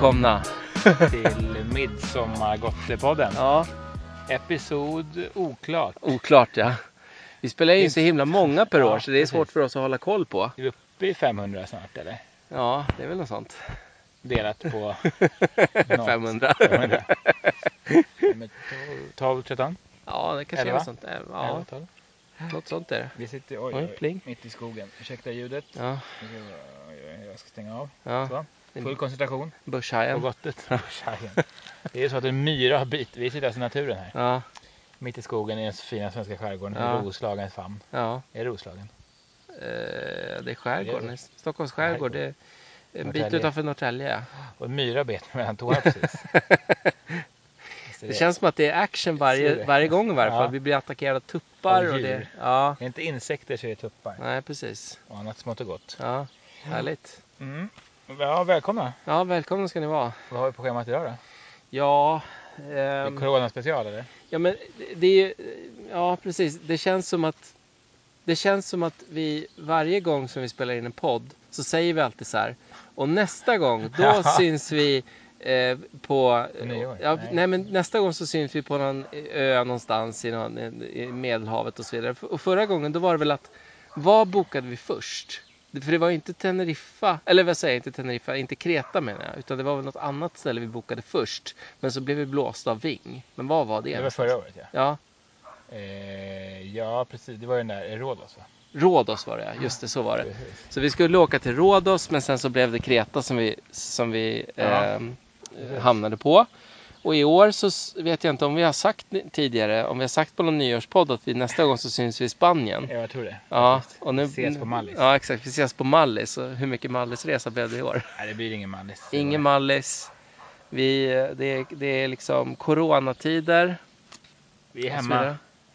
välkomna. till Midsommargottepodden. Ja, Episod oklart. oklart ja. Vi spelar in så himla många per år Ja, så det är svårt precis. för oss att hålla koll på. Är vi uppe i 500 snart eller? Ja, det är väl något sånt. Delat på 500. 500. Men 12, 13? Ja, det kanske är Elva? något sånt. Ja, 11, 12? något sånt är det. Vi sitter oj, Oj, oj, mitt i skogen. Ursäkta ljudet. Ja, Jag ska stänga av. ja. Så. Full koncentration på Börshajen. gottet. Tjajen. Det är så att en myra har bit. Vi sitter alltså i naturen här. Ja, Mitt i skogen i den fina svenska skärgården. Ja. I Roslagens famn. ja. Är det Roslagen? Eh, det är skärgården. Det är Stockholms skärgård. Det är en bit Norrtälje. utanför Norrtälje. Och en myra bet mig mellan tårna precis. Det känns som att det är action varje, det. varje gång i varje fall. Ja. Vi blir attackerade av tuppar. Av och det, ja, Det är inte insekter så är det tuppar. nej precis. Och annat smått och gott. Ja, härligt. Mm. Ja, välkomna. Ja, välkomna ska ni vara. Vad har vi på schemat idag då? Ja, Det är ehm, Corona-special eller? ja men det- är ja precis. Det känns som att det känns som att vi varje gång som vi spelar in en podd så säger vi alltid så här. Och nästa gång då syns vi eh, på På nyår? Ja, Nej. nej. men nästa gång så syns vi på någon ö någonstans i, någon, i Medelhavet och så vidare. Och förra gången då var det väl att vad bokade vi först? För det var inte Teneriffa, eller vad säger jag, inte Teneriffa, inte Kreta menar jag. Utan det var väl något annat ställe vi bokade först. Men så blev vi blåsta av Ving. Men vad var det? Det var förra året ja. Ja, Eh, ja, precis. Det var ju den där Rhodos va? Rhodos var det ja. Just det, så var det. Precis. Så vi skulle åka till Rhodos men sen så blev det Kreta som vi, som vi Ja. eh, hamnade på. Och i år så vet jag inte om vi har sagt tidigare, om vi har sagt på någon nyårspodd att vi nästa gång så syns vi i Spanien. Ja, jag tror det. Ja, och nu, Ses på Mallis. Ja, exakt. Vi ses på Mallis. Och hur mycket Mallisresa blev det i år? Nej, det blir ingen Mallis. Ingen Mallis. Vi, det, är, det är liksom coronatider. Vi är hemma, vidare.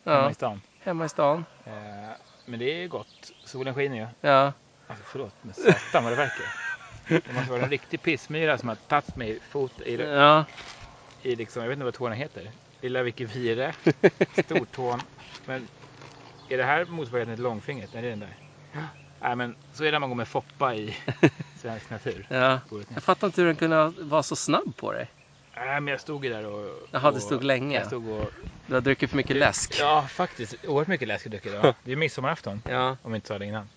hemma Ja, i stan. hemma i stan. Eh, men det är gott. Solen skiner ju. Ja, Alltså förlåt, men satan vad det verkar. Det måste vara en riktig pissmyra som har tagit mig fot i, ja, i liksom, jag vet inte vad tårna heter. Lilla Vikivire, stortån. Men är det här motsvarigheten till långfingret? Är det den där? Nej men så är det när man går med Foppa i svensk natur. ja. Jag fattar inte hur den kunde vara så snabb på dig. Nej men jag stod ju där och... Jaha, det och- stod länge. Jag stod och... Du har druckit för mycket läsk. Ja faktiskt, oerhört mycket läsk har jag druckit idag. Det är midsommarafton. Ja, Om vi inte sa det innan.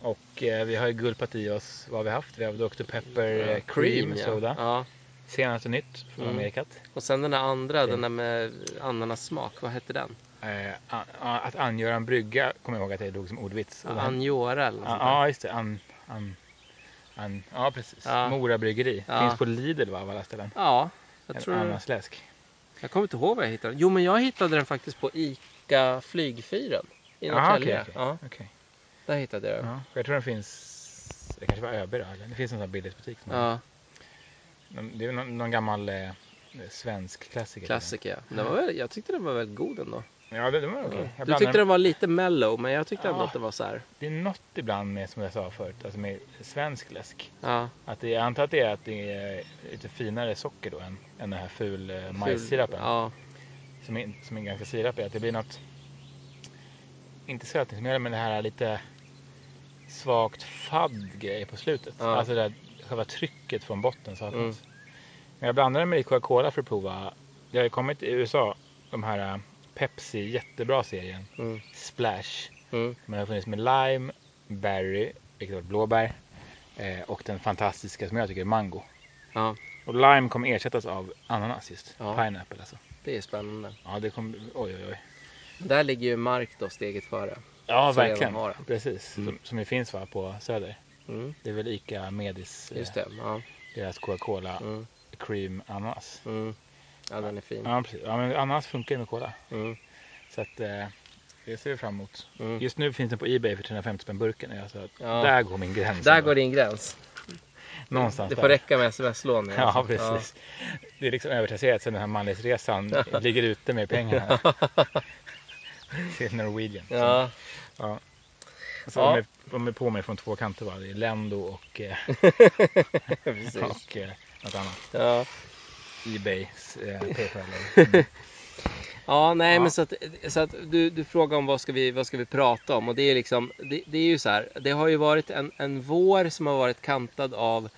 Och eh, vi har ju gulpat i oss, vad har vi haft? Vi har Dr Pepper eh, ja. Cream, ja. Soda. Ja. Senaste nytt från Mm. Amerikat. Och sen den där andra, Okej. den där med ananassmak. Vad hette den? Eh, an, att angöra en brygga kommer jag ihåg att jag drog som ordvits. Den- Anjora eller något Ja, ja, just det. An, an, an, ja, precis. Ja. Mora bryggeri. Ja. Finns på Lidl va, av alla ställen. Ja, jag En tror... ananasläsk. Jag kommer inte ihåg var jag hittade den. Jo, men jag hittade den faktiskt på ICA Flygfyren i Norrtälje. okej, okej. Ja, Okej. där hittade jag den. Ja. Jag tror den finns, det kanske var ÖB då, eller? Det finns en sån här billighetsbutik. Som Ja, Det är någon, någon gammal eh, svensk klassiker. klassiker ja. Den var väl, jag tyckte den var väldigt god ändå. Ja, det, det var okej. Ja. Jag Du tyckte den var lite mellow, men jag tyckte ändå Ja. att den var så här. Det är något ibland med, som jag sa förut, alltså med svensk läsk. Ja, Att det, jag antar att det är att det är lite finare socker då än, än den här ful eh, majssirapen. Ja, Som, är, som är ganska sirapig. Att det blir något, inte sötningsmedel men det här lite svagt fadd grej på slutet. Ja. Alltså det där, själva trycket från botten saknas. Mm. Men jag blandade med lite Coca-Cola för att prova. Det har ju kommit i USA, de här eh, Pepsi, jättebra serien. mm, Splash. mm, Men det har funnits med lime, berry, vilket var blåbär. Eh, och den fantastiska som jag tycker är mango. ja, Och lime kommer ersättas av ananas just. Ja. Pineapple alltså. det är spännande. Ja, det kommer, oj oj oj. Där ligger ju Mark då steget före. Ja, verkligen. Precis. Mm. Som, som ju finns va, på Söder. Mm, Det är väl ICA Medis, just eh, det. Ja, deras Coca-Cola mm, Cream ananas. mm. ja den är fin. Ja, precis. Ja, men ananas funkar ju med cola. Mm, Så att eh, det ser vi fram emot. mm. Just nu finns den på Ebay för 350 spänn burken. Alltså, Ja. Där går min gräns. Där ändå. går din gräns. Någonstans Det där. får räcka med sms-lån. Ja, alltså. precis. Det är liksom övertrasserat sen den här Mallisresan ligger ute med pengarna. Till Norwegian. Ja, Ja. Så Ja. de, är, de är på mig från två kanter. Va? Det är Lendo och, eh, och eh, något annat. Ja. Ebays eh. Mm. Ja, nej Ja. men så att, så att du, du frågar om vad ska, vi, vad ska vi prata om och det är liksom, det, det är ju så här, det har ju varit en, en vår som har varit kantad av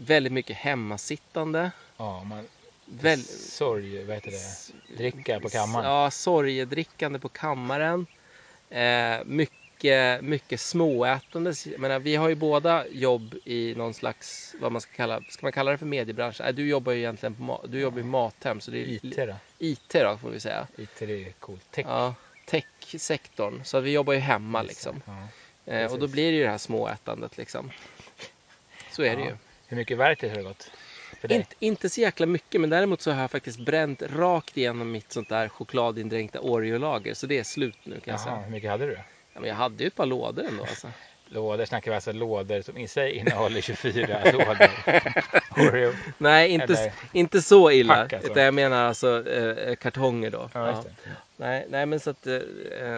Väldigt mycket hemmasittande. Ja, man, Väl, sorg, vad heter det? Dricka på kammaren. Ja, sorgedrickande på kammaren. Eh, mycket, mycket småätande. Jag menar, vi har ju båda jobb i någon slags, vad man ska kalla, ska man kalla det för mediebransch? Nej, du jobbar ju egentligen på, du jobbar i Mathem, så det är IT då? IT då får vi säga. IT det är coolt. Tech. Ja, tech-sektorn. Så vi jobbar ju hemma liksom. Ja. Eh, och då blir det ju det här småätandet liksom. Så är det Ja. ju. Hur mycket verktyg har det gått? Inte, inte så jäkla mycket, men däremot så har jag faktiskt bränt rakt igenom mitt sånt där chokladindränkta Oreo-lager. Så det är slut nu kan jag Jaha, säga. hur mycket hade du? Ja, men jag hade ju ett par lådor ändå alltså. Lådor snackar vi alltså lådor som i sig innehåller 24 lådor. Oreo. Nej, inte, Eller inte så illa. pack, alltså. Utan jag menar alltså eh, kartonger då. Ja, det. Nej, nej, men så att, eh,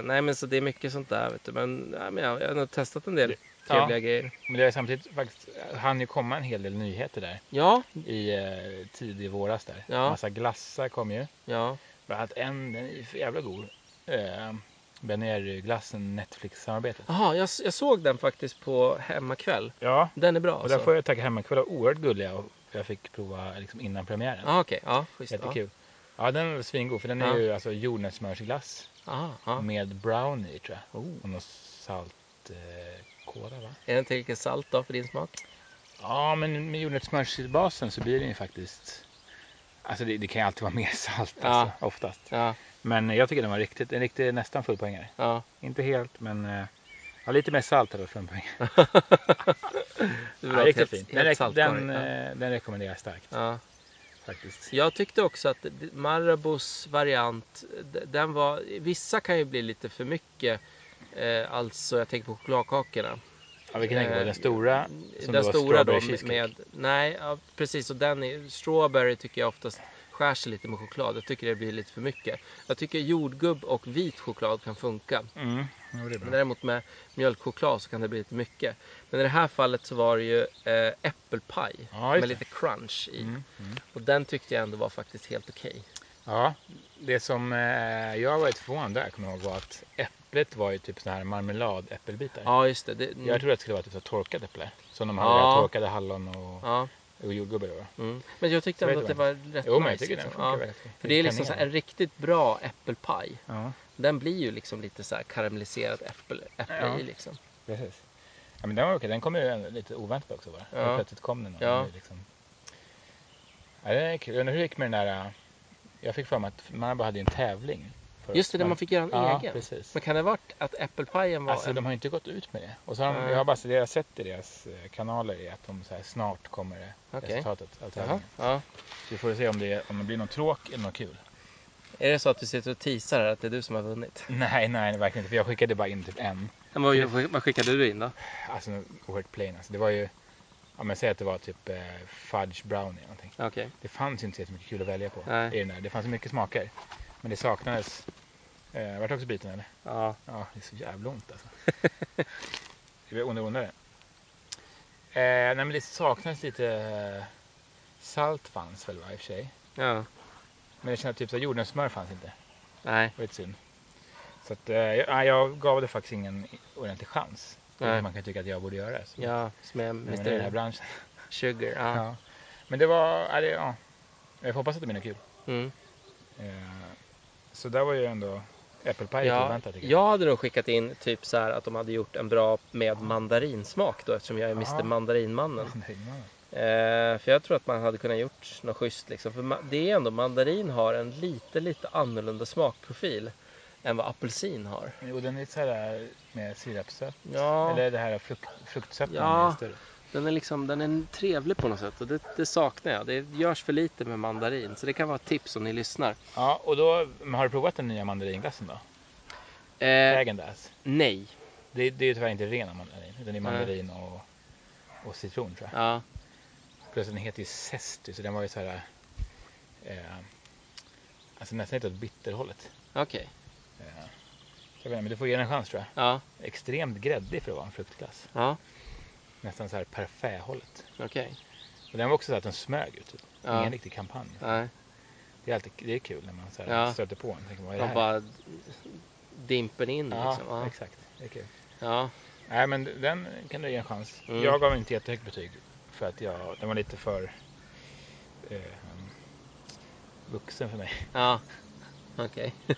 nej, men så det är mycket sånt där. Vet du. Men, nej, men jag, jag har nog testat en del Ja. trevliga grejer. Men det är samtidigt faktiskt, han ju komma en hel del nyheter där Ja, i eh, tidig våras där. Ja. Massa glassar kom ju. ja. Bland annat en, den är jävla god. Eh, Ben glassen Netflix-samarbetet. Jaha, jag, jag såg den faktiskt på hemmakväll. Ja, Den är bra och alltså. där får jag tacka hemmakväll var oerhört gulliga och jag fick prova liksom innan premiären. Ja, okej. Ja, schysst. Jättekul. Ja, den var svingod för den är Ja. ju alltså jordnötssmörsglass Ja, ja. med brownie tror jag. Oh. Och något salt eh, kola va? Är den tillräckligt salt då för din smak? Ja, men med jordnötssmörsbasen så blir den ju faktiskt Alltså det, det kan ju alltid vara mer salt Ja. alltså, oftast. Ja, Men jag tycker den var riktigt, en riktig nästan fullpoängare. ja. Inte helt men eh, ja, lite mer salt hade varit fullpoäng. Det Ja, riktigt fin. Den, helt den, eh, den rekommenderar jag starkt faktiskt. Jag tyckte också att Marabous variant, den var, vissa kan ju bli lite för mycket. Eh, alltså jag tänker på chokladkakorna. Ja, vilken på? Eh, Den stora? Som den stora då med, med nej ja, precis och den är, strawberry tycker jag oftast skär sig lite med choklad. Jag tycker det blir lite för mycket. Jag tycker jordgubb och vit choklad kan funka. Mm, är Men däremot med mjölkchoklad så kan det bli lite mycket. Men i det här fallet så var det ju eh, äppelpaj Ja, med lite crunch i. Mm, mm. Och den tyckte jag ändå var faktiskt helt okej. Ja, det som eh, jag var lite förvånad där kommer jag ihåg var att äpplet var ju typ sån här marmeladäppelbitar. Ja, just det. det Jag trodde att det skulle vara typ så torkat äpple. Som de Ja. hade torkade hallon och, ja, och jordgubbar då. mm. Men jag tyckte ändå att det var rätt Jo, men jag tycker den liksom. funkar ja. väldigt För det är liksom så en riktigt bra äppelpaj. Ja, Den blir ju liksom lite så här karamelliserat äpple, äpple Ja. i liksom. precis. Ja, men den var okej. Den kom ju lite oväntat också bara. Ja. Plötsligt kom den. och Ja. den Liksom... Ja, det är kul. Jag undrar hur det gick med den där... äh, Jag fick för mig att man bara hade en tävling. Just det, där man fick göra en ja, egen. precis. Men kan det ha varit att äppelpajen var Alltså en... de har inte gått ut med det. Och så har de, jag har bara jag har sett i deras eh, kanaler är att de så här, snart kommer det Okej. resultatet av tävlingen. ja. Så vi får se om det, om det blir något tråk eller något kul. Är det så att du sitter och teasar att det är du som har vunnit? Nej, nej, verkligen inte. För jag skickade bara in typ en. Men vad, vad skickade du in då? Alltså oerhört plain. Alltså, det var ju, ja men säg att det var typ eh, fudge brownie eller någonting. Okej. Det fanns ju inte så mycket kul att välja på Nej. i den där. Det fanns ju mycket smaker. Men det saknades. Eh, vart också biten eller? Ja. Ja, det är så jävla ont alltså. det blir ondare och ondare. Eh, nej men det saknades lite eh, salt fanns väl va, i och för sig. Ja. Men det kändes typ här, jordnötssmör fanns inte. Nej. Det var lite synd. Så att, eh, jag, jag gav det faktiskt ingen ordentlig chans. Nej. Man kan tycka att jag borde göra. Så. Ja, som är i den här Mr branschen. Sugar. Ja. Ja. Men det var, ja, det, ja. Jag hoppas att det blir något kul. Mm. Eh, så där var ju ändå äppelpaj Ja, oväntat jag. jag hade nog skickat in typ så här att de hade gjort en bra med mandarinsmak då eftersom jag är Mr. Mandarinmannen. Eh, för jag tror att man hade kunnat gjort något schysst liksom. För det är ändå, mandarin har en lite, lite annorlunda smakprofil än vad apelsin har. Jo, den är så här med sirapssött. Ja, Eller det här frukt, fruktsötten Ja. Den är liksom, den är trevlig på något sätt och det, det saknar jag. Det görs för lite med mandarin så det kan vara ett tips om ni lyssnar. Ja, och då, har du provat den nya mandaringlassen då? Eh, Häagen-Dazs. nej. Det, det är ju tyvärr inte ren mandarin, utan det är mandarin och, och citron tror jag. Ja, Plus den heter ju zesty, så den var ju så här... Eh, alltså nästan lite åt bitterhållet. okej. Eh, jag vet inte, men du får ge den en chans tror jag. Ja, Extremt gräddig för att vara en fruktglass. ja, Nästan så här parfaithållet. okej. Och den var också så att den smög ut. Typ. Ja. Ingen riktig kampanj. Nej, Det är alltid det är kul när man så här Ja. stöter på en. Tänker, vad är det de här? bara dimper in ja, liksom. Ja. exakt. Det är kul. ja, Nej, men den kan du ge en chans. Mm. Jag gav inte jättehögt betyg. för att jag, den var lite för eh, vuxen för mig. Ja, okej.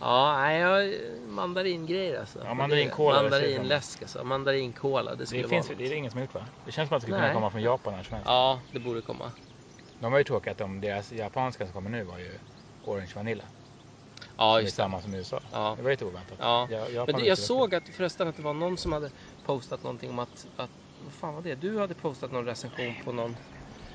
ja, nej, jag, mandaringrejer alltså. Ja, mandarinkola, jag. Mandarinläsk alltså. Mandarinkola, det skulle Det, vara finns, något. det är ingen som har gjort va? Det känns som att det skulle kunna komma från Japan när som helst. Ja, det borde komma. De var ju tråkiga att de, deras japanska som kommer nu var ju Orange Vanilla. Ja, är just det. samma som i USA. Ja. Det var lite oväntat. Ja. Ja, Japan Men är jag såg att förresten att det var någon som hade postat någonting om att, att vad fan var det? Du hade postat någon recension på någon,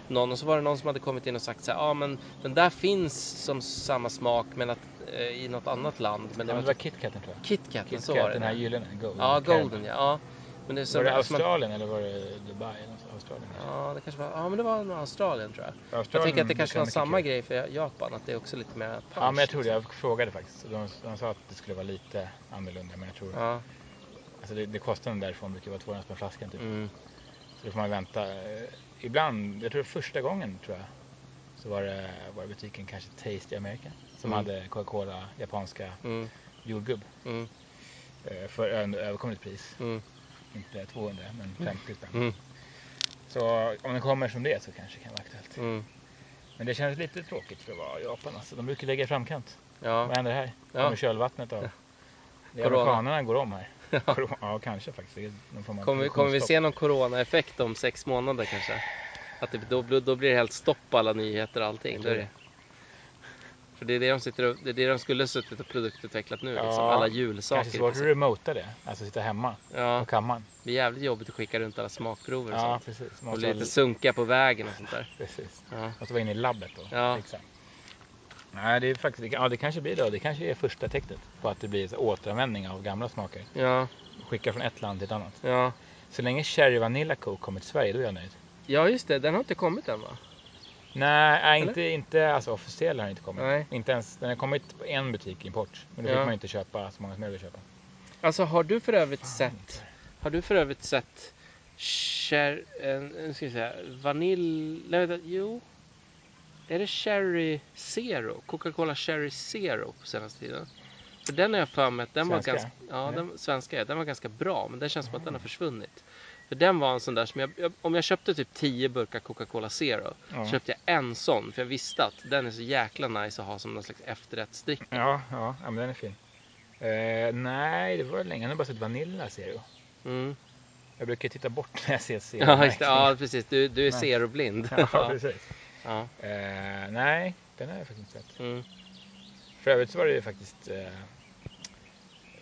någon och så var det någon som hade kommit in och sagt så ja men den där finns som samma smak men att eh, i något annat land. Men det Ja, var, var KitKaten tror jag. KitKat, KitKat, så var det. den här gyllene. Golden. ja. Golden ja. ja. Men det så, Var det alltså man- Australien eller var det Dubai? Australien? Ja, det kanske var, ja men det var Australien tror jag. Jag Australien tänker att det kanske kan var samma grej för Japan, att det är också lite mer punch. Ja, men jag tror det. Jag frågade faktiskt. De, de sa att det skulle vara lite annorlunda. Men jag tror... Ja, Alltså det, det kostnaden därifrån brukar vara 200 spänn flaskan typ. mm, Så då får man vänta. Ibland, jag tror första gången tror jag. Så var det var butiken kanske Tasty America. Som Mm. hade Coca-Cola, japanska mm, jordgubb. mm, eh, För ö- överkomligt pris. mm, Inte 200 men 50 spänn. mm, Så om den kommer som det så kanske det kan vara aktuellt. mm. Men det känns lite tråkigt för att vara Japan. Alltså. De brukar ligga i framkant. Ja, Vad händer här? Ja. Kommer kölvattnet av? Corona. Amerikanerna går om här. Ja, kanske faktiskt. Kommer, vi- kommer vi se någon coronaeffekt om sex månader kanske? Att det, då, blir- då blir det helt stopp på alla nyheter och allting. Då är det. För det är det de, sitter och, det är det de skulle suttit och produktutvecklat nu. Liksom. Ja, Alla Kanske julsaker. svårt att remota det. Alltså sitta hemma Ja, på kammaren. det är jävligt jobbigt att skicka runt alla smakprover och Ja, sånt. precis. Och Måste lite sunka på vägen och sånt där. precis. Ja. Måste vara inne i labbet då. Ja. Exakt. Nej, det är faktiskt, ja det kanske blir då. Det kanske är första tecknet på att det blir så återanvändning av gamla smaker. Ja, Skicka från ett land till ett annat. ja. Så länge Cherry Vanilla Coke kommer till Sverige, då är jag nöjd. ja, just det. Den har inte kommit än va? Nej, nej inte, inte alltså officiell har den inte kommit. Nej. Inte ens, den har kommit på en butik import. Men då Ja. fick man inte köpa så många som jag ville köpa. Alltså har du för övrigt Fan, sett Har du för övrigt sett Cher, eh, nu ska vi säga, vanilj... Nej, vänta, jo. Är det Cherry Zero? Coca-Cola Cherry Zero på senaste tiden? För den har jag för mig att den Svenska? var ganska... Ja, den svenska. Den var ganska bra, men det känns som att den har försvunnit. För den var en sån där som jag, jag, om jag köpte typ 10 burkar Coca-Cola Zero, Ja. köpte jag en sån för jag visste att den är så jäkla nice att ha som någon slags efterrättsdryck. Ja, ja, ja, men den är fin. Eh, nej, det var länge. Jag har bara sett Vanilla Zero. Mm. Jag brukar titta bort när jag ser Zero. Ja, ja, precis. Du, du är. Zero-blind. ja, precis. Ja. Eh, nej, den har jag faktiskt inte sett. Mm. För övrigt så var det ju faktiskt eh,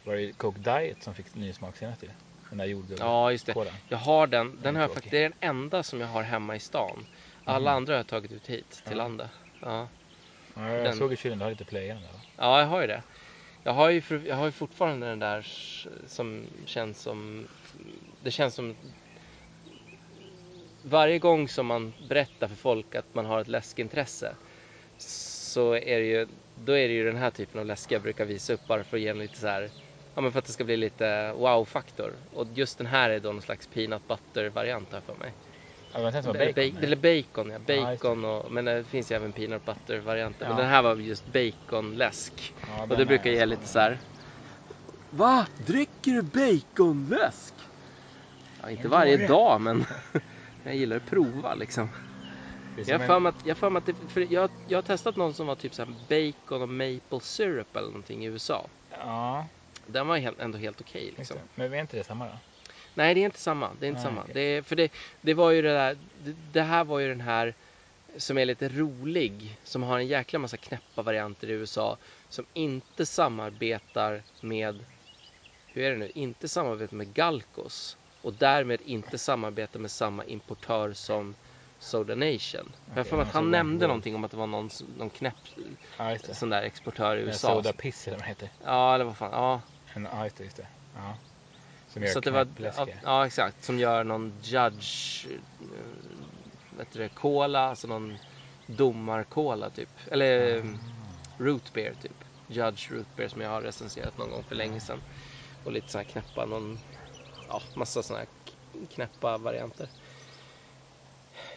var det Coke Diet som fick ny smak senast ju. Den där jordgubben. ja, just det. Kolan. Jag har den. Den har jag faktiskt, det är den enda som jag har hemma i stan. Alla Mhm. andra har jag tagit ut hit till Ja. landet. Ja. Ja, jag Den- såg i kylen, du har lite plöja den där va? ja, jag har ju det. Jag har ju, för, jag har ju fortfarande den där som känns som... Det känns som... Varje gång som man berättar för folk att man har ett läskintresse så är det ju, då är det ju den här typen av läsk jag brukar visa upp bara för att ge en lite så här, ja men för att det ska bli lite wow-faktor. Och just den här är då någon slags peanut butter-variant här för mig. Ja, var Eller bacon. bacon, eller bacon ja. Ja. Bacon och, men det finns ju även peanut butter-varianter. Men Ja. den här var just baconläsk. Ja, Och det brukar ge lite så här. Va? Dricker du baconläsk? Ja, inte Men varje dag men jag gillar att prova liksom. Jag har en- att, jag, har för mig att det, för jag, jag har testat någon som var typ så här bacon och maple syrup eller någonting i USA. Ja, Den var helt, ändå helt okej just liksom. Men är inte det samma då? Nej, det är inte samma. Det är inte Nej, samma. okej. Det, för det, det var ju det där. Det, det här var ju den här som är lite rolig. Som har en jäkla massa knäppa varianter i USA. Som inte samarbetar med, hur är det nu? Inte samarbetar med Galcos. Och därmed inte samarbetar med samma importör som Soda Nation. För jag för att han nämnde någonting om att det var någon, någon knäpp det. sån där exportör i USA. Soda Piss eller vad heter. Ja, eller vad fan. Ja, En, ja, just det. Just det. Ja. Som gör Så det var, ja, ja exakt, som gör någon judge, eh, vet du cola, alltså någon domarcola typ. Eller Mm. root beer typ. Judge root beer som jag har recenserat någon gång för länge sedan. Och lite sådana här knäppa, någon, ja massa sådana här knäppa varianter.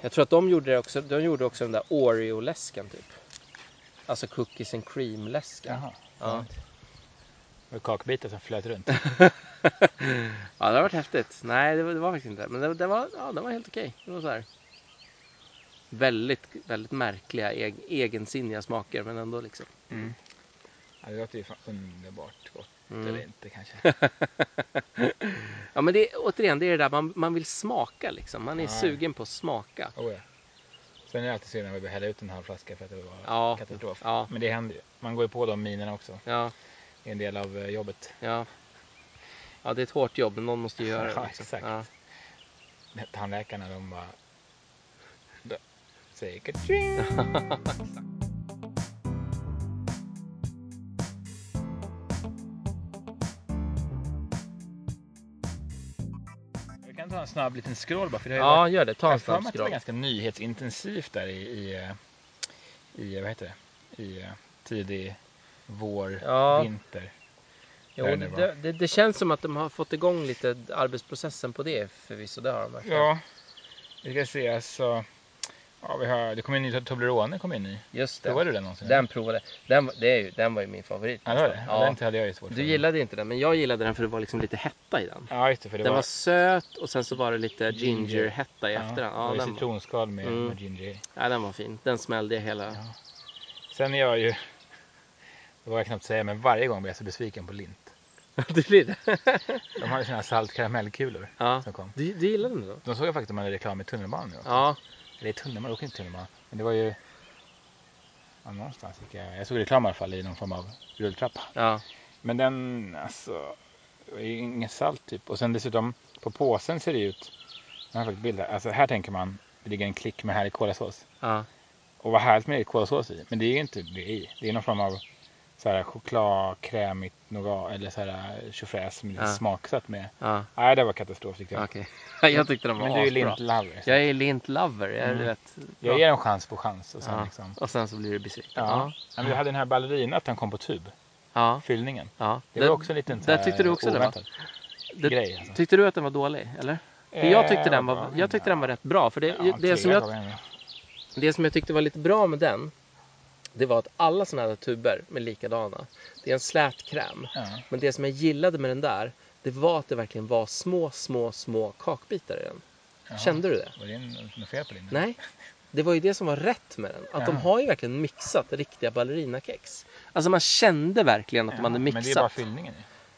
Jag tror att de gjorde det också, de gjorde också den där Oreo-läsken typ. Alltså cookies and cream-läsken. Jaha. Ja. Och kakbitar som flöt runt. ja, det har varit häftigt. Nej, det var, det var faktiskt inte. Men det, det, var, ja, det var helt okej. Det var så här. Väldigt, väldigt märkliga, eg, egensinniga smaker, men ändå liksom. Mm. Det låter ju fan underbart gott. Mm. Eller inte kanske. Ja, men det, återigen, det är det där man, man vill smaka liksom. Man är Ja. sugen på att smaka. Oh, ja. Sen är det alltid synd när vi behöver hälla ut en halv flaska för att det var Ja. katastrof. Ja, Men det händer ju. Man går ju på de minerna också. ja, Det är en del av eh, jobbet. ja. Ja, det är ett hårt jobb, men någon måste ju göra det. Liksom. exakt. Ja. Tandläkarna de bara... De säger "Ka-ching!" ta en snabb liten scroll bara. För det ja, varit, gör det. Ta en snabb att det var scroll. ganska nyhetsintensivt där i, i, i vad heter det? I eh, tidig vår, Ja. vinter. Jo, det det, det, det känns som att de har fått igång lite arbetsprocessen på det förvisso. Det har de verkligen. Ja, vi ska se alltså. Ja, vi har, det kom en ny Toblerone kom in ny. Just det. Provade du den någonsin? Den provade. Den, det är ju, den var ju min favorit. Ja, det var det. Ja. Den hade jag ju svårt Du gillade inte den, men jag gillade den för det var liksom lite hetta i den. Ja, just det. För det den var, var, söt och sen så var det lite Ginger. ginger-hetta i ja, efterhand. det Ja, den, var, citronskal med, Mm. med ginger i. ja, den var fin. Den smällde hela... Ja. Sen är jag ju, det var jag knappt säga, men varje gång blir jag så besviken på Lint. det blir det. De hade här saltkaramellkulor ja. som kom. Du, du gillade den då? De såg jag faktiskt att de hade reklam i tunnelbanan. Ja. Eller tunnelbanan, jag åker inte tunnelbanan. Men det var ju, ja, någonstans gick jag, jag såg reklam i alla fall i någon form av rulltrappa. Ja. Men den, alltså, det ju inget salt typ. Och sen dessutom på påsen ser det ut, jag har faktiskt bild här. Alltså här tänker man, det ligger en klick med härlig kolasås. Ja. Och vad härligt med är kolasås i. Men det är ju inte det i. Det är någon form av så här choklad, krämigt nougat eller så här tjofräs som är lite Ja. smaksatt med. Ja. Nej, det var katastrof tyckte jag. Okej. jag tyckte den var Men du är ju asbra. lint lover. så Jag är lint lover. Jag, är Mm. rätt Jag ger en chans på chans och sen ja. liksom. Och sen så blir du besviken. Ja. Men vi hade den här ballerinan att den kom på tub. Ja. Fyllningen. ja. Det var också en liten där tyckte du också det, oväntad Det- grej. Alltså. Tyckte du att den var dålig? Eller? För jag tyckte, Eh, den var, bra. jag tyckte den var rätt bra. För det, det, som jag, det som jag tyckte var lite bra med den. Det var att alla sådana här tuber med likadana. Det är en slät kräm. Ja. Men det som jag gillade med den där. Det var att det verkligen var små, små, små kakbitar i den. Jaha. Kände du det? Var det något fel på din? Nej. Det var ju det som var rätt med den. Att de Ja. har ju verkligen mixat riktiga ballerinakex. Alltså man kände verkligen att de hade Men det är mixat. bara fyllningen.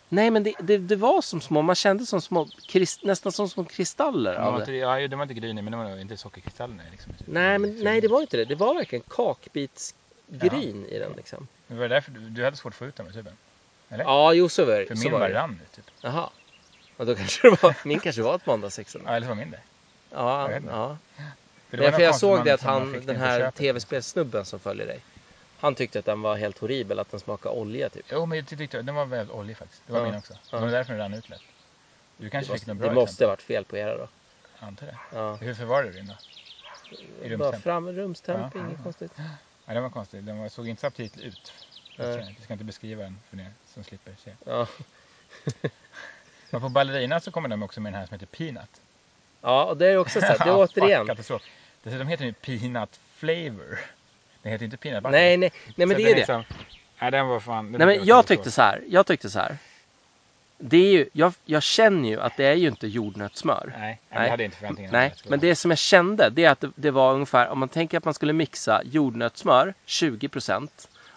Nej men det, det, det var som små, man kände som små, krist, nästan som små kristaller De av inte, det. ja, det var inte grynig men det var inte sockerkristallerna. Liksom. Nej men nej det var inte det. Det var verkligen kakbitsgryn i den liksom. Det var därför du, du hade svårt att få ut dem ur tuben. Eller? Ja jo så var det. För min var bara det. rann ut. Typ. Jaha. Och då kanske det var, min kanske var ett måndagssexa. Ja, eller så var min det. Ja, jag ja. För Nej, för jag såg det att han, fick den här tv-spelssnubben som följer dig. Han tyckte att den var helt horribel, att den smakade olja typ. Jo, men jag tyckte den var väldigt oljig faktiskt. Det var Ja. min också. Ja. Det var därför den rann ut lätt. Du Det kanske fick måste, något bra det måste exempel. ha varit fel på era då. Jag antar det. Ja. Hur förvarade du din då? I Bara rumstemp? fram rumstemp, Ja, inget konstigt. Ja, den var konstig. Den var, såg inte så aptitlig ut. Du ska inte beskriva den för er som slipper se. Ja. Men på ballerina så kommer de också med den här som heter Peanut. ja, och det är också så här, det är återigen. katastrof. Dessutom heter den ju Peanut Flavor. Den heter inte Peanut Butter. Nej, nej, nej men Så det är det. Liksom, nej, den var fan... den Nej men jag tyckte så här, jag tyckte så här. Det är ju, jag, jag känner ju att det är ju inte jordnötssmör. Nej, nej. Jag hade inte förväntningarna. Nej, men det som jag kände det är att det, det var ungefär, om man tänker att man skulle mixa jordnötssmör 20%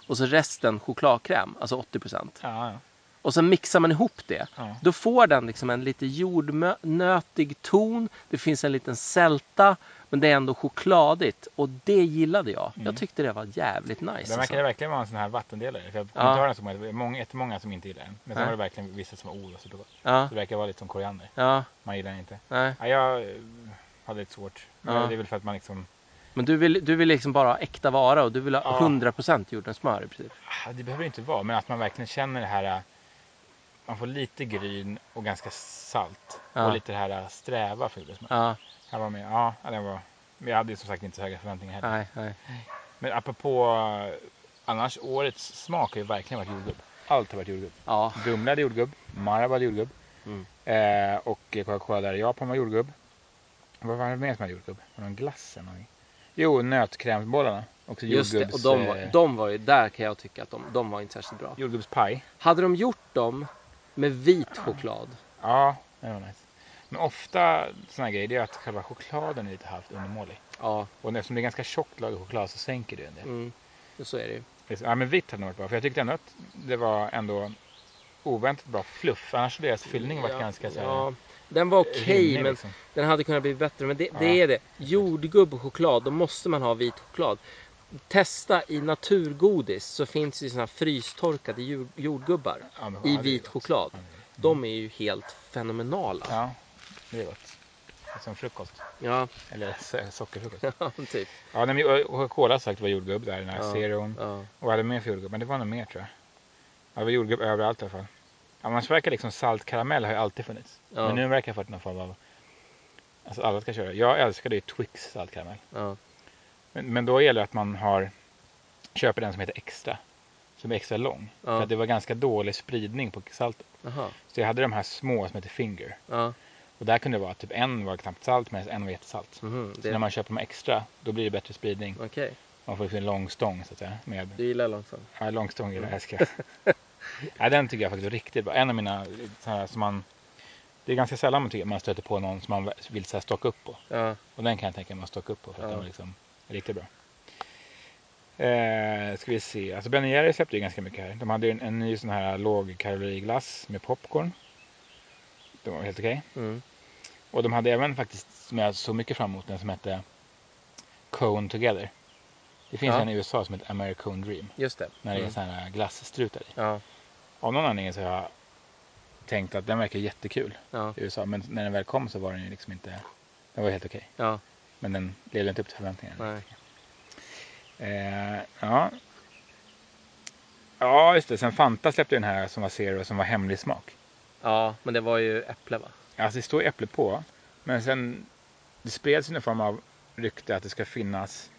och så resten chokladkräm, alltså 80%. Ja, ja. Och så mixar man ihop det. ja. Då får den liksom en lite jordnötig ton. Det finns en liten sälta. Men det är ändå chokladigt. Och det gillade jag. Mm. Jag tyckte det var jävligt nice. Den Alltså. verkade verkligen vara en sån här vattendelare. För jag Ja. som var många, jättemånga som inte gillade den. Men sen Nej. var det verkligen vissa som var supergott. Ja, Det verkar vara lite som koriander. ja, Man gillar den inte. nej. Ja, jag eh, hade lite svårt. Men Ja. Det är väl för att man liksom... Men du vill, du vill liksom bara ha äkta vara och du vill ha Ja. 100% jordnötssmör i princip. ah, Det behöver inte vara, men att man verkligen känner det här... Man får lite gryn och ganska salt. Ja. Och lite det här eh, sträva fibersmör. Ja, Här var med, ja, den var... Men jag hade ju som sagt inte så höga förväntningar heller. nej, nej. Men apropå... eh, Annars, årets smak har ju verkligen varit jordgubb. Allt har varit jordgubb. Ja, Dumle hade jordgubb, Marabou hade jordgubb. Mm. Eh, och Coca-Cola där i Japan var jordgubb. Vad var det mer som hade jordgubb? Var det någon glass eller någonting? Jo, nötkrämsbollarna. Också just det. Och de var, de var ju, där kan jag tycka att de, de var inte särskilt bra. jordgubbspaj. Hade de gjort dem med vit choklad. Ja, det var nice. Men ofta sådana grejer det är att själva chokladen är lite halvt undermålig. Ja, Och eftersom det är ganska tjockt lager choklad så sänker det en del. mm. så är det ju. Ja men vitt hade nog varit bra. För jag tyckte ändå att det var ändå oväntat bra fluff. Annars hade deras fyllning varit ja, ganska så här, Ja, den var okej rimlig, men liksom. den hade kunnat bli bättre. Men det, det Ja. är det. Jordgubb och choklad, då måste man ha vit choklad. Testa i naturgodis så finns det såna här frystorkade jord, jordgubbar Ja, i vit choklad. Gott. De är ju helt fenomenala. Ja, det är gott. Som frukost. Ja, Eller so- sockerfrukost. ja typ. Ja, nej, men Coca-Cola sagt var jordgubb där, den här Ja. zeron. Ja. Och hade mer för jordgubb? Men det var nog mer tror jag. Ja, det var jordgubb överallt i alla fall. Annars verkar liksom saltkaramell har ju alltid funnits. Ja. Men nu verkar det ha fått någon form av... Alltså alla ska köra. Jag älskade ju Twix saltkaramell. Ja. Men, men då gäller det att man har köper den som heter extra. Som är extra lång. Ja. För att det var ganska dålig spridning på saltet. Jaha. Så jag hade de här små som heter Finger. Ja. Och där kunde det vara typ en var knappt salt medan en var jättesalt. Så Det, när man köper de extra då blir det bättre spridning. Okej, Man får en lång stång så att säga. Med, du gillar långsamt. ja, lång stång gillar jag, ja, den tycker jag faktiskt var riktigt bra. En av mina så här, som man det är ganska sällan man, tycker, man stöter på någon som man vill så här, stocka upp på. Ja. Och den kan jag tänka mig att stocka upp på för att Ja. den var liksom riktigt bra. Eh, ska vi se. Alltså Ben Jerry släppte ju ganska mycket här. De hade ju en, en ny sån här lågkaloriglass med popcorn. Det var helt okej. Mm. Och de hade även faktiskt, som jag såg mycket fram emot, den som hette Cone Together. Det finns Ja. en i USA som heter Americone Dream. Just det. När det är Mm. sådana här glasstrutar i. Ja. Av någon anledning så har jag tänkt att den verkar jättekul Ja. i USA. Men när den väl kom så var den ju liksom inte, den var helt okej. Ja. Men den levde inte upp till förväntningarna. Eh, ja. Ja, just det. Sen Fanta släppte den här som var Zero som var hemlig smak. Ja, men det var ju äpple va? Alltså det står äpple på. Men sen det spreds någon form av rykte att det ska finnas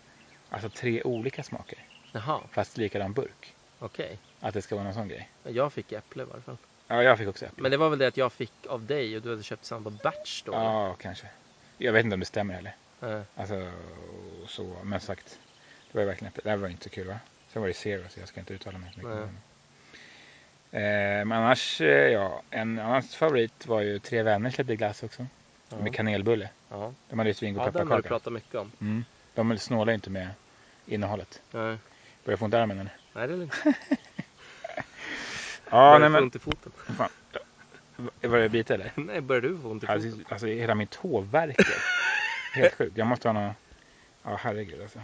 alltså tre olika smaker. Jaha, Fast likadan burk. okej. Att det ska vara någon sån grej. Jag fick äpple i varje fall. Ja, jag fick också äpple. Men det var väl det att jag fick av dig och du hade köpt samma batch då? Ja, kanske. Jag vet inte om det stämmer heller. Eller? Alltså så. Men sagt. Det var ju verkligen. Det var inte så kul va? Sen var det Zero så jag ska inte uttala mig så mycket. Det. Eh, men annars, eh, ja. En annan favorit var ju Tre Vänner släppte glass också. Ja. Med kanelbulle. Ja, De hade ju svingod ja den har du pepparkaka. pratat mycket om. Mm. De snålar ju inte med innehållet. Nej, Börjar få ont i armen eller? nej det är lugnt. Ja, nej men. ont i foten? Var det bite eller? nej, börjar du få ont i Alltså, foten? alltså hela min tå värker. Helt sjukt. Jag måste ha någon... Ja, herregud alltså.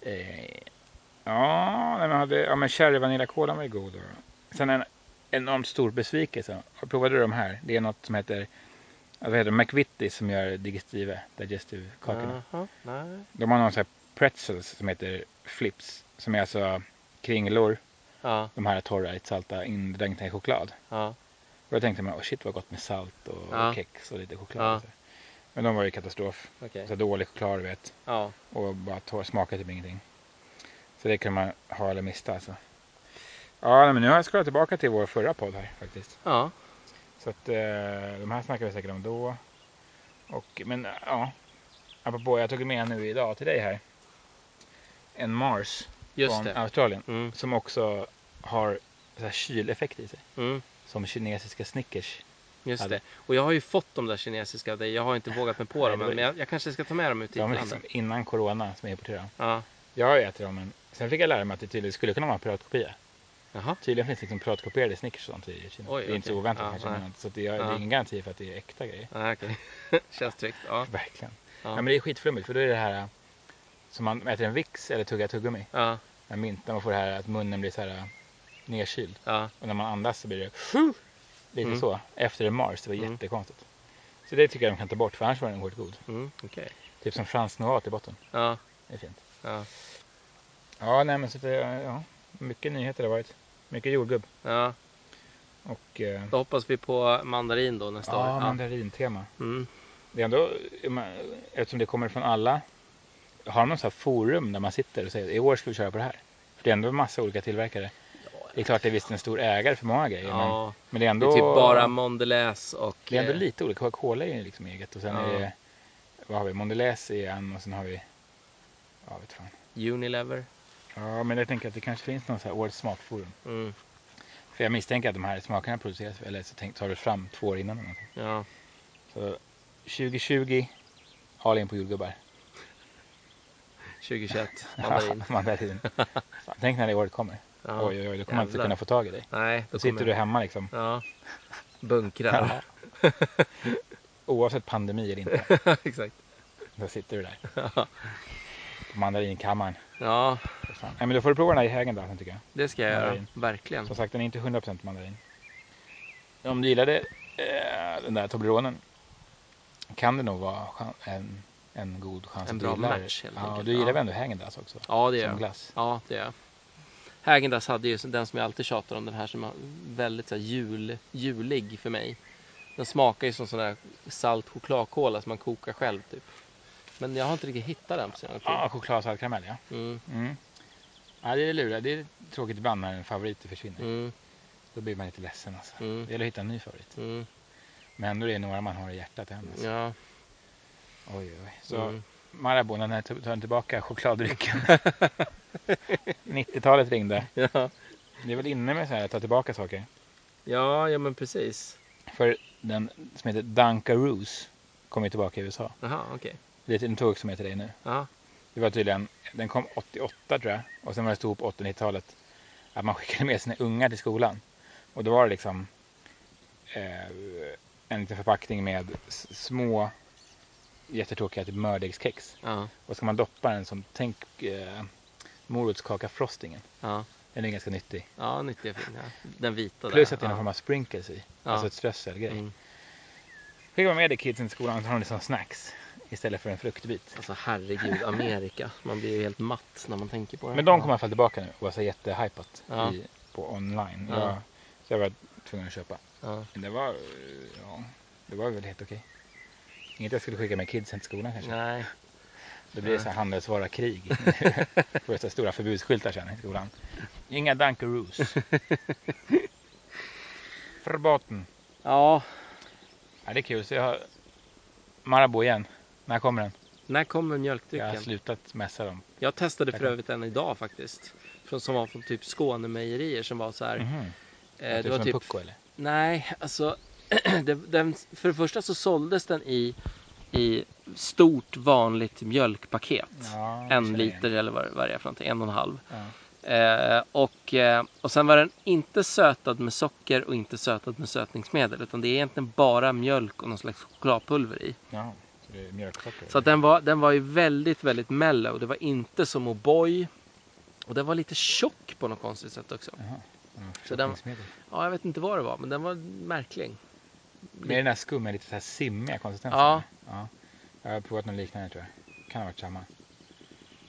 Eh, ja, nej, men hade... ja, men cherry vaniljakolan var ju god. Och... Sen en enormt stor besvikelse. Jag provade du de här? Det är något som heter... Vad heter? McVittys som gör digestive, digestive kakorna. Jaha, nej. De har någon sån här pretzels som heter flips. Som är alltså kringlor. Ja, De här torra, lite salta, indränkta i choklad. ja, Och då tänkte man, oh shit vad gott med salt och kex och lite choklad. Och. Men de var ju katastrof. okej. Så dålig choklad du vet. Ja, Och bara smakade typ ingenting. Så det kan man ha eller mista alltså. Ja, men nu har jag scrollat tillbaka till vår förra podd här faktiskt. ja, Så att eh, de här snackar vi säkert om då. Och, men ja. Apropå, jag tog med nu idag till dig här. En Mars just från det. Australien. Mm, Som också har så här kyleffekt i sig. mm, Som kinesiska Snickers. Just Hade. det. Och jag har ju fått de där kinesiska av dig. Jag har inte vågat mig på Nej, dem det var- men jag, jag kanske ska ta med dem ut i De är landet. liksom innan corona som är importerade. Ja, Jag äter dem men sen fick jag lära mig att det tydligen skulle kunna vara en piratkopia. jaha. Tydligen finns det liksom piratkopierade Snickers och sånt i Kina. Oj, det är inte så oväntat Ja, kanske. nej. Men, så det, är, det Ja. är ingen garanti för att det är äkta grejer. Ja, okej. Känns tryggt. Ja, Verkligen. Ja. men det är skitflummigt för då är det här som man äter en Vicks eller tuggar tuggummi. ja, mint där man får det här att munnen blir så här nedkyld. ja. Och när man andas så blir det lite Mm. så. Efter en Mars. Det var Mm. jättekonstigt. Så det tycker jag de kan ta bort för annars var den oerhört god. Mm, okej. Typ som fransk nougat i botten. Ja, Det är fint. ja, Ja, nej men så det, ja, mycket nyheter har varit. Mycket jordgubb. ja. Och eh, Då hoppas vi på mandarin då nästa år. ja, mandarintema. Mm. Det är ändå, eftersom det kommer från alla, har någon sån här forum där man sitter och säger i år ska vi köra på det här? För det är ändå en massa olika tillverkare. Det är klart det är visst en stor ägare för många grejer. Men, Ja, men det är det ändå, är typ bara Mondelez och... det är ändå eh, lite olika. Coca-Cola är ju liksom eget och sen Ja. är det, vad har vi, Mondelez är en och sen har vi, ja vet fan. Unilever. Ja men jag tänker att det kanske finns någon sån här årets smakforum. Mm. För jag misstänker att de här smakerna produceras, eller så tar du fram två år innan eller någonting. Ja. Så 2020, all in på jordgubbar. 2021, mandarin. Ja, mandarin. Tänk när det året kommer. Ja. Oj, oj, oj, då kommer man inte kunna få tag i dig. Nej, Då då sitter kommer- du hemma liksom. Ja. Bunkrar. Oavsett pandemi eller inte. Exakt. Då sitter du där. Ja. På mandarinkammaren. Ja. Nej, men då får du prova den här i Häagen-Dazsen tycker jag. det ska jag göra. Mandarin. Verkligen. Som sagt, den är inte 100% mandarin. Om du gillade eh, den där Tobleronen kan det nog vara en, en god chans En att bra du gillar match, helt Ja, enkelt. du gillar Ja. väl ändå Häagen-Dazs också? Ja, det gör Som jag. glass. Ja, det gör jag. Häagen-Dazs hade ju den som jag alltid tjatar om, den här som är väldigt så här, jul, julig för mig. Den smakar ju som sån där salt chokladkola som man kokar själv typ. Men jag har inte riktigt hittat den på senare tid. Ja, choklad, salt, karamell ja. Mm, Mm. Ja, det är lurigt. Det är tråkigt ibland när en favorit försvinner. mm, Då blir man lite ledsen alltså. mm, Det gäller att hitta en ny favorit. mm, Men ändå är det några man har i hjärtat än. Alltså. ja, Oj, oj. Så mm. Marabou, när tar tar den tillbaka chokladdrycken? 90-talet ringde. ja. Det är väl inne med så här att ta tillbaka saker. Ja, ja men precis. För den som heter Dunkaroos kommer ju tillbaka i USA. Jaha, okej. Det är en tåg som heter det nu. Ja, Det var tydligen, den kom 88 tror jag. Och sen var det stod på 80-90-talet att man skickade med sina ungar till skolan. Och då var det liksom eh, en liten förpackning med små jättetråkiga typ mördegskex. ja, Och ska man doppa den som, tänk eh, morotskaka-frostingen. ja. Den är ganska nyttig. Ja, nyttig och fin. Ja. Den vita Plus där. att det är någon form av sprinkles i. Ja. Alltså ett strösselgrej. Mm. Skickar man med det kidsen till skolan så har de det som snacks. Istället för en fruktbit. Alltså herregud, Amerika. Man blir ju helt matt när man tänker på det. Men de kommer i alla fall tillbaka nu och var så jättehypat Ja. i, på online. Ja. Jag, så jag var tvungen att köpa. Ja. Men det var, ja, det var väl helt okej. Inget jag skulle skicka med kidsen till skolan kanske. Nej. Det blir så här handelsvara-krig. Får så stora förbudsskyltar sen i skolan. Inga Dunkaroos. Verboten. Ja, Ja, det är kul. Så jag har Marabou igen. När kommer den? när kommer Jag har mjölkdrycken? slutat mässa dem. Jag testade för övrigt en idag faktiskt. Från, som var från typ Skånemejerier som var så här. Mhm. Eh, typ det var som typ, pucko eller? nej, alltså. det, den, för det första så såldes den i, i stort vanligt mjölkpaket. Ja, en liter eller vad, vad det är för någonting, en och en halv. Ja. Eh, och, eh, och sen var den inte sötad med socker och inte sötad med sötningsmedel. Utan det är egentligen bara mjölk och någon slags chokladpulver i. Ja, så det är mjölksocker. Så att den, var, den var ju väldigt, väldigt mellow. Det var inte som O'boy. Och den var lite tjock på något konstigt sätt också. Jaha. Ja, Så den-. Ja, jag vet inte vad det var, men den var märklig. Med den här skummen, lite så här simmiga konsistensen. Ja. ja. Jag har provat något liknande tror jag. Kan ha varit samma.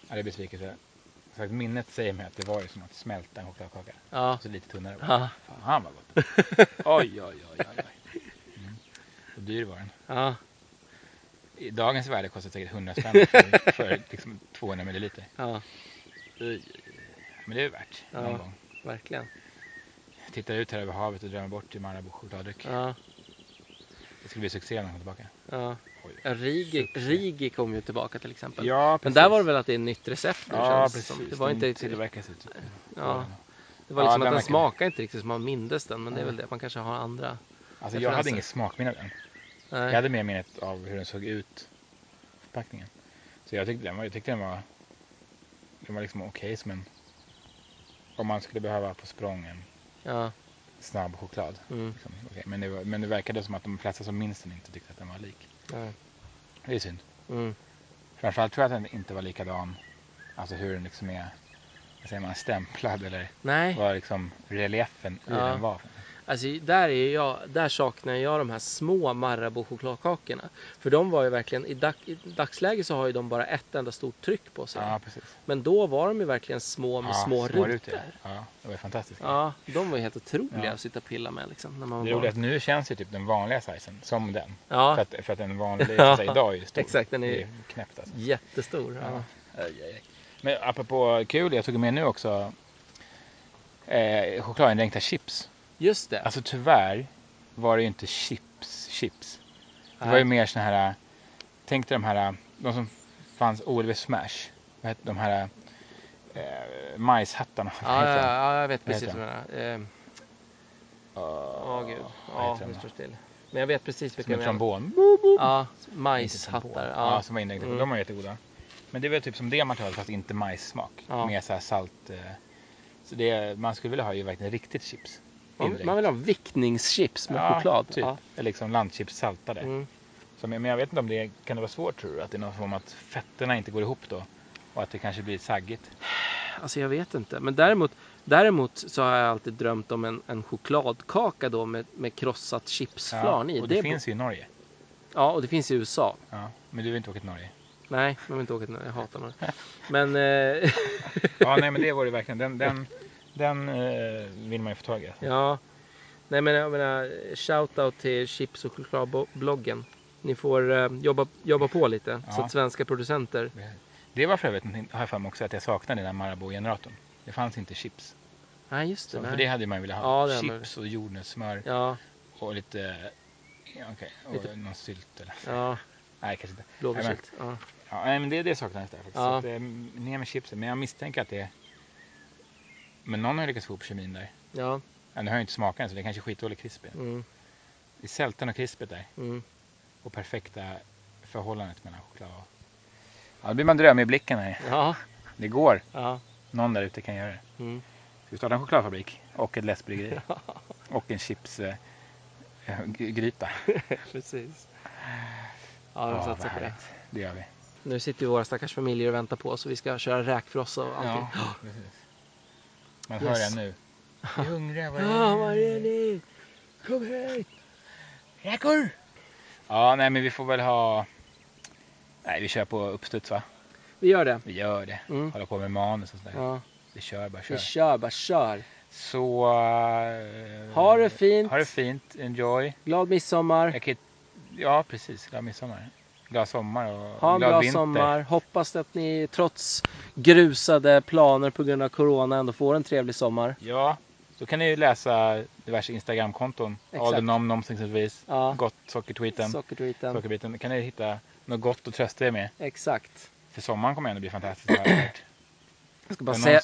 Ja, det är besvikelse. Så att minnet säger mig att det var ju som att smälta en chokladkaka. Ja. Så lite tunnare. Ja. Fan vad gott. oj, oj, oj, oj. oj. Mm. Och dyr var den. Ja. I dagens värde kostar det säkert 100 spänn för, för liksom 200 milliliter. Ja. Men det är värt Ja. någon gång. Verkligen. Jag tittar ut här över havet och drömmer bort till Marabou chokladdryck. Ja. Skulle bli succé när han kommer tillbaka. Ja. Ja, Rigi. Rigi kom ju tillbaka till exempel. Ja, Men där var det väl att det är ett nytt recept nu Ja, känns det precis. som. Det var inte riktigt... typ. Ja. Det var Ja, liksom den att den verkar- smakade inte riktigt som man mindes den. Men det är väl det. Man kanske har andra. Alltså jag hade inget smakminne av den. Nej. Jag hade mer minnet av hur den såg ut. Förpackningen. Så jag tyckte den var, jag tyckte den var, den var liksom okej som en, om man skulle behöva på språng en Ja. Snabb choklad. Mm. Liksom, okej. men, det var, men det verkade som att de flesta som minns den inte tyckte att den var lik. Nej. Det är synd. Mm. Framförallt tror jag att den inte var likadan. Alltså hur den liksom är, vad säger man, stämplad eller Nej. vad liksom reliefen i Ja. den var. Alltså där, är jag, där saknar jag de här små Marabou chokladkakorna. För de var ju verkligen, i, dag, i dagsläget så har ju de bara ett enda stort tryck på sig. Ja. Men då var de ju verkligen små med ja, små, rutor. rutor. Ja, det var fantastiskt. Ja, de var ju helt otroliga Ja. att sitta och pilla med liksom. När man var Det barn. att nu känns ju typ den vanliga sizen som den. Ja, För, att, för att en vanlig Ja, size idag är ju stor. exakt, den är- är knäppt alltså. jättestor. Ja. Ja. Men apropå kul, jag tog med nu också eh, chokladindränkta chips. Just det. Alltså tyvärr var det ju inte chips, chips. Det var Nej. ju mer såna här, tänk dig de här, de som fanns OLW Smash. Vad hette de här eh, majshattarna? Ja, ja, ja, jag vet precis vad du menar. Eh, Ja, gud. Ja, då? står still. Men jag vet precis Som vilka en jag menar. trombon. Ja, majshattar. Ja. Ja, som var inlagda. Mm. De var jättegoda. Men det väl typ som det materialet fast inte majssmak. Ja. Med så här salt. eh, Så det man skulle vilja ha ju verkligen riktigt chips. Man, man vill ha vickningschips med ja, choklad. Typ. Ja. Eller liksom landchips saltade. Mm. Så, men jag vet inte om det kan det vara svårt tror du? Att det är någon form att fetterna inte går ihop då? Och att det kanske blir saggigt? Alltså jag vet inte. Men däremot, däremot så har jag alltid drömt om en, en chokladkaka då med, med krossat chipsflarn i. och det, bo- finns ju i Norge. Ja, och det finns i USA. Ja. Men du har inte åkt till Norge? Nej, jag vill inte åka till Jag hatar Norge. Men eh, Ja, nej men det var det verkligen. Den, den, den eh, vill man ju få tag i. Ja. Nej men jag menar, shoutout till chips och chokladbloggen. Ni får eh, jobba, jobba på lite så Ja. att svenska producenter Det var för övrigt, någonting- har jag för mig också, att jag saknade den där Marabou-generatorn. Det fanns inte chips. Nej just det. Så, nej. för det hade man ju velat ha. Det hade man chips och jordnötssmör Ja, och lite, ja, okej, och Lite- någon sylt eller? ja, Nej, kanske inte. blåbärssylt. Ja. Ja, nej, men det, det saknades där faktiskt. Ja. Så att, eh, ner med chipsen. Men jag misstänker att det är... Men någon har ju lyckats få upp kemin där. ja. Ja, nu har jag inte smakat än så det är kanske skitdålig krispig. Mm, Det är sältan och krispigt där. mm. Och perfekta förhållandet mellan choklad och... Ja, då blir man drömig i blicken här. Ja, Det går. ja. Någon där ute kan göra det. Mm. Ska vi starta en chokladfabrik och ett läskbryggeri. och en chipsgryta. Eh, gryta. Precis. Ja, de Ja, satsar på det. Det gör vi. Nu sitter ju våra stackars familjer och väntar på oss och vi ska köra räkfrossa och allting. Ja, precis. Man Yes. hör den nu. Vi är hungriga. Var Ja, var är ni? Kom hit! Räkor! Ja, nej men vi får väl ha... Nej, vi kör på uppstuds va? Vi gör det. Vi gör det. Mm. Hålla på med manus och sådär. Ja, Vi kör bara, kör. vi kör, bara kör. Så... eh, Ha det fint. Ha det fint. Enjoy. Glad midsommar. Jag kan... Ja, precis. Glad midsommar. Glad sommar och Ha en glad bra vinter. sommar. Hoppas att ni trots grusade planer på grund av corona ändå får en trevlig sommar. Ja, så kan ni ju läsa diverse Instagramkonton. Exakt. All the nom noms exempelvis. Ja, Gott sockertweeten. sockertweeten. Sockerbiten. kan ni hitta något gott att trösta er med. Exakt. För sommaren kommer ändå bli fantastisk. jag ska bara säga...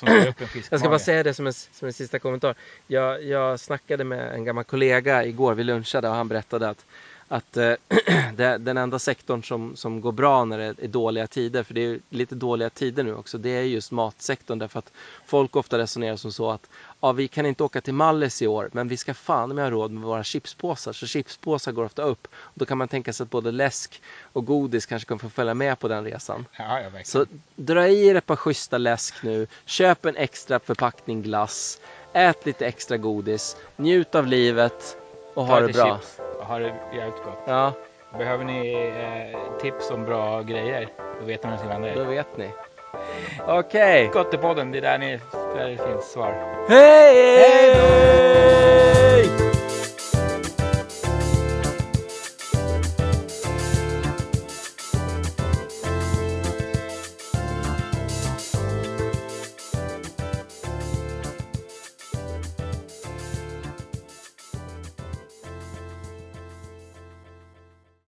Jag ska bara säga det som en, som en sista kommentar. Jag, jag snackade med en gammal kollega igår, vi lunchade och han berättade att, att eh, det, den enda sektorn som, som går bra när det är dåliga tider, för det är lite dåliga tider nu också, det är just matsektorn därför att folk ofta resonerar som så att ja, vi kan inte åka till Mallis i år, men vi ska fan med ha råd med våra chipspåsar, så chipspåsar går ofta upp. Och då kan man tänka sig att både läsk och godis kanske kan få följa med på den resan. Ja. Så dra i er ett par schyssta läsk nu. Köp en extra förpackning glass. Ät lite extra godis. Njut av livet. Och ha Ta det lite bra. Chips och ha det jävligt gott. Ja, Behöver ni eh, tips om bra grejer, då vet ni var ni ska vända då er. vet ni. Okej. Gottepodden, det är där, ni, där det finns svar. Hej! Hej då!